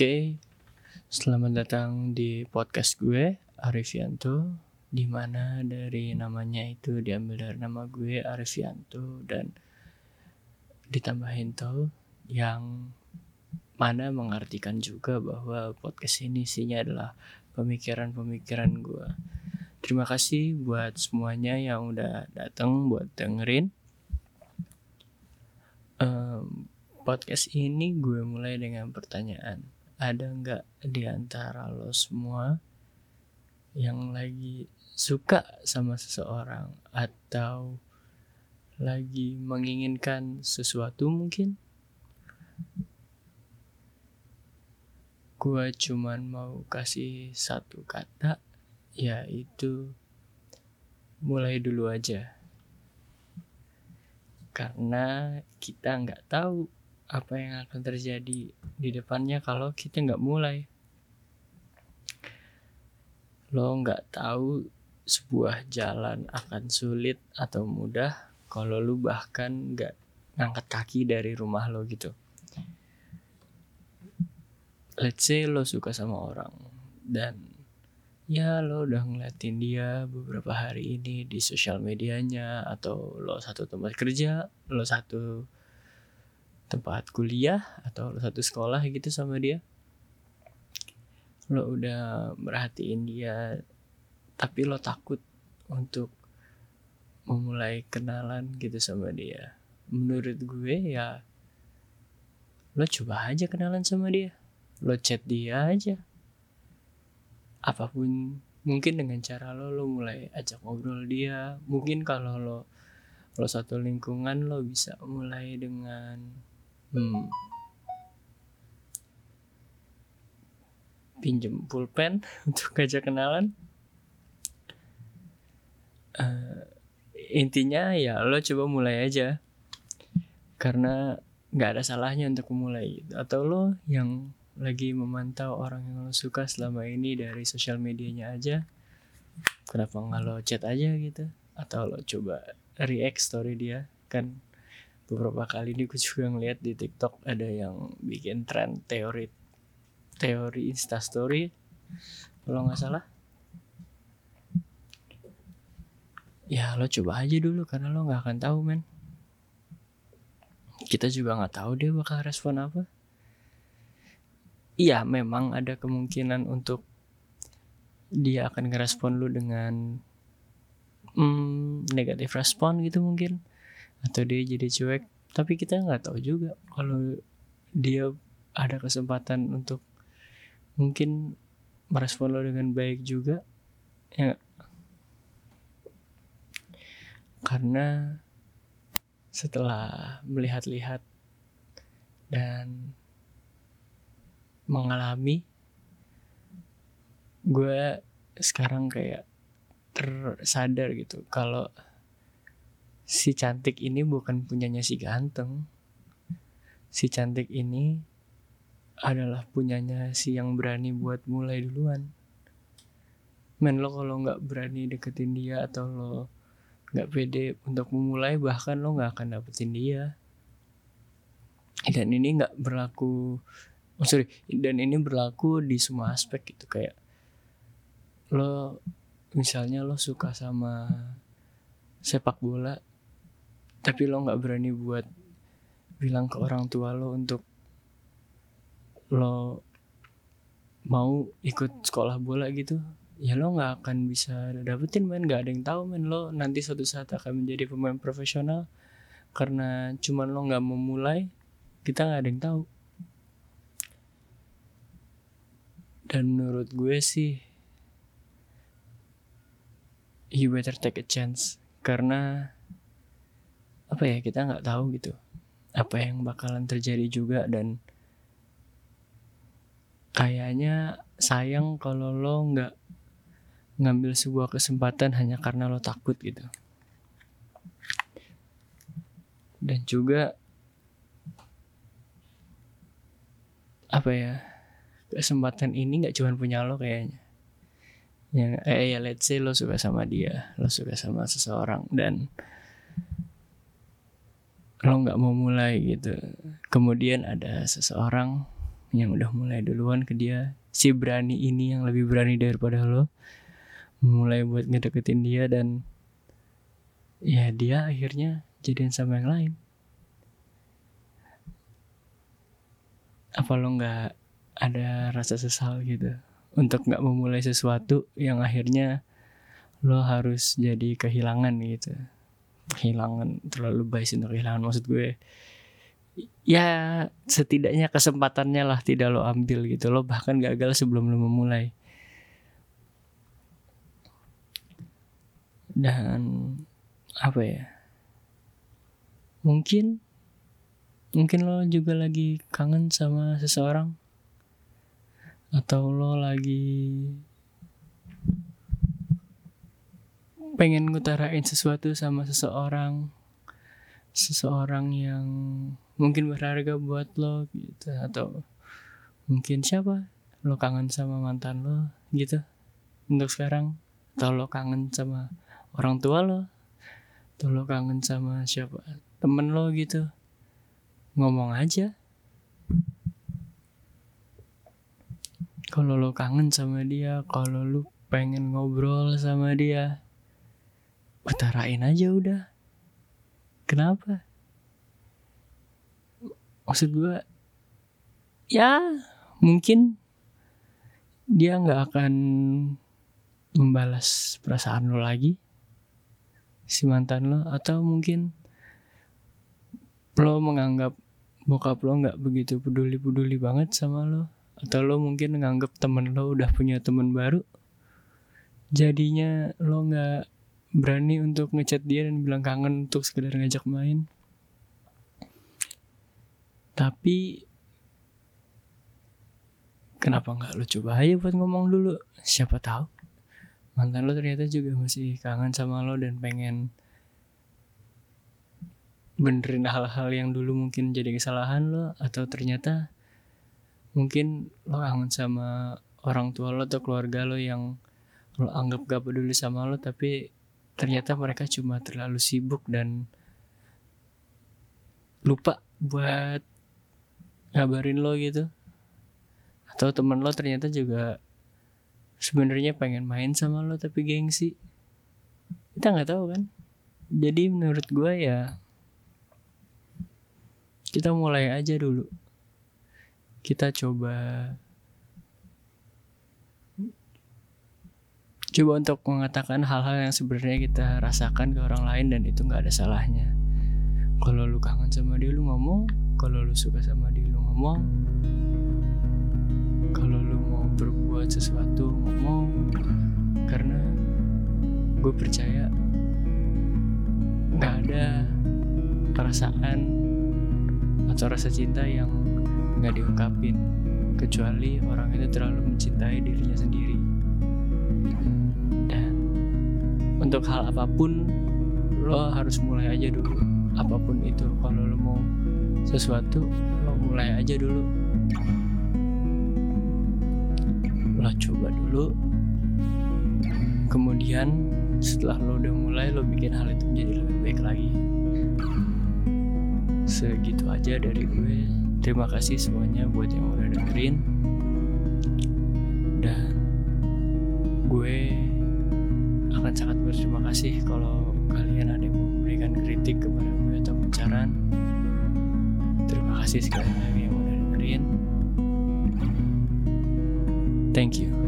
Oke, selamat datang di podcast gue, Arifianto. Di mana dari namanya itu diambil dari nama gue, Arifianto. Dan ditambahin tuh yang mana mengartikan juga bahwa podcast ini isinya adalah pemikiran-pemikiran gue. Terima kasih buat semuanya yang udah datang buat dengerin. Um, podcast ini gue mulai dengan pertanyaan. Ada nggak di antara lo semua yang lagi suka sama seseorang atau lagi menginginkan sesuatu mungkin? Gue cuman mau kasih satu kata, yaitu mulai dulu aja. Karena kita nggak tahu apa yang akan terjadi di depannya kalau kita nggak mulai. Lo nggak tahu sebuah jalan akan sulit atau mudah kalau lu bahkan nggak ngangkat kaki dari rumah lo gitu. Let's say lo suka sama orang dan ya lo udah ngeliatin dia beberapa hari ini di sosial medianya atau lo satu tempat kerja, lo satu tempat kuliah atau lo satu sekolah gitu sama dia? Lo udah merhatiin dia tapi lo takut untuk memulai kenalan gitu sama dia. Menurut gue ya lo coba aja kenalan sama dia. Lo chat dia aja. Apa pun mungkin dengan cara lo lo mulai ajak ngobrol dia. Mungkin kalau lo lo satu lingkungan lo bisa mulai dengan hmm, pinjem pulpen untuk ngajak kenalan. Uh, intinya ya lo coba mulai aja. Karena nggak ada salahnya untuk memulai. Atau lo yang lagi memantau orang yang lo suka selama ini dari sosial medianya aja kenapa nggak lo chat aja gitu? Atau lo coba react story dia kan beberapa kali ini gue juga ngeliat di TikTok ada yang bikin tren teori teori instastory kalau nggak salah. Ya lo coba aja dulu karena lo nggak akan tahu men. Kita juga nggak tahu dia bakal respon apa. Iya memang ada kemungkinan untuk dia akan ngerespon lu dengan hmm, negatif respon gitu mungkin atau dia jadi cuek. Tapi kita nggak tahu juga kalau dia ada kesempatan untuk mungkin merespon lo dengan baik juga ya karena setelah melihat-lihat dan mengalami gue sekarang kayak tersadar gitu kalau si cantik ini bukan punyanya si ganteng. Si cantik ini adalah punyanya si yang berani buat mulai duluan. Men lo kalau nggak berani deketin dia atau lo nggak pede untuk memulai bahkan lo nggak akan dapetin dia. Dan ini nggak berlaku, oh sorry, dan ini berlaku di semua aspek gitu kayak lo misalnya lo suka sama sepak bola tapi lo nggak berani buat bilang ke orang tua lo untuk lo mau ikut sekolah bola gitu. Ya lo nggak akan bisa dapetin main nggak ada yang tahu main lo nanti suatu saat akan menjadi pemain profesional. Karena cuman lo nggak mau mulai kita nggak ada yang tahu. Dan menurut gue sih you better take a chance. Karena apa ya kita nggak tahu gitu. Apa yang bakalan terjadi juga dan kayaknya sayang kalau lo nggak ngambil sebuah kesempatan hanya karena lo takut gitu. Dan juga apa ya kesempatan ini nggak cuma punya lo kayaknya. Yang eh ya let's say lo suka sama dia lo suka sama seseorang dan lo nggak mau mulai gitu. Kemudian ada seseorang yang udah mulai duluan ke dia. Si berani ini yang lebih berani daripada lo. Mulai buat ngedeketin dia dan ya dia akhirnya jadian sama yang lain. Apa lo nggak ada rasa sesal gitu? Untuk nggak memulai sesuatu yang akhirnya lo harus jadi kehilangan gitu kehilangan terlalu baik untuk kehilangan maksud gue. Ya setidaknya kesempatannya lah tidak lo ambil gitu lo bahkan gagal sebelum lo memulai. Dan apa ya mungkin mungkin lo juga lagi kangen sama seseorang? Atau lo lagi pengen ngutarain sesuatu sama seseorang. Seseorang yang mungkin berharga buat lo gitu atau mungkin siapa? Lo kangen sama mantan lo gitu. Untuk sekarang atau lo kangen sama orang tua lo atau lo kangen sama siapa? Temen lo gitu. Ngomong aja. Kalau lo kangen sama dia kalau lo pengen ngobrol sama dia utarain aja udah. Kenapa? Maksud gue ya mungkin dia nggak akan membalas perasaan lo lagi si mantan lo atau mungkin lo menganggap bokap lo nggak begitu peduli peduli banget sama lo atau lo mungkin menganggap temen lo udah punya temen baru. Jadinya lo nggak berani untuk ngechat dia dan bilang kangen untuk sekedar ngajak main. Tapi kenapa nggak lo coba aja buat ngomong dulu? Siapa tahu. Mantan lo ternyata juga masih kangen sama lo dan pengen benerin hal-hal yang dulu mungkin jadi kesalahan lo atau ternyata mungkin lo kangen sama orang tua lo atau keluarga lo yang lo anggap gak peduli sama lo tapi ternyata mereka cuma terlalu sibuk dan lupa buat ngabarin lo gitu. Atau temen lo ternyata juga sebenarnya pengen main sama lo tapi gengsi. Kita nggak tahu kan. Jadi menurut gue ya kita mulai aja dulu. Kita coba coba untuk mengatakan hal-hal yang sebenarnya kita rasakan ke orang lain dan itu nggak ada salahnya. Kalau lu kangen sama dia lu ngomong. Kalau lu suka sama dia lu ngomong. Kalau lu mau berbuat sesuatu ngomong. Karena gue percaya nggak ada perasaan atau rasa cinta yang nggak diungkapin. Kecuali orang itu terlalu mencintai dirinya sendiri untuk hal apa pun lo harus mulai aja dulu. Apa pun itu kalau lo mau sesuatu lo mulai aja dulu. Lo coba dulu. Kemudian setelah lo udah mulai lo bikin hal itu menjadi lebih baik lagi. Segitu aja dari gue. Terima kasih semuanya buat yang udah dengerin. Dan gue akan sangat berterima kasih kalau kalian ada yang memberikan kritik kepada gue atau saran. Terima kasih sekali lagi yang udah dengerin. Thank you.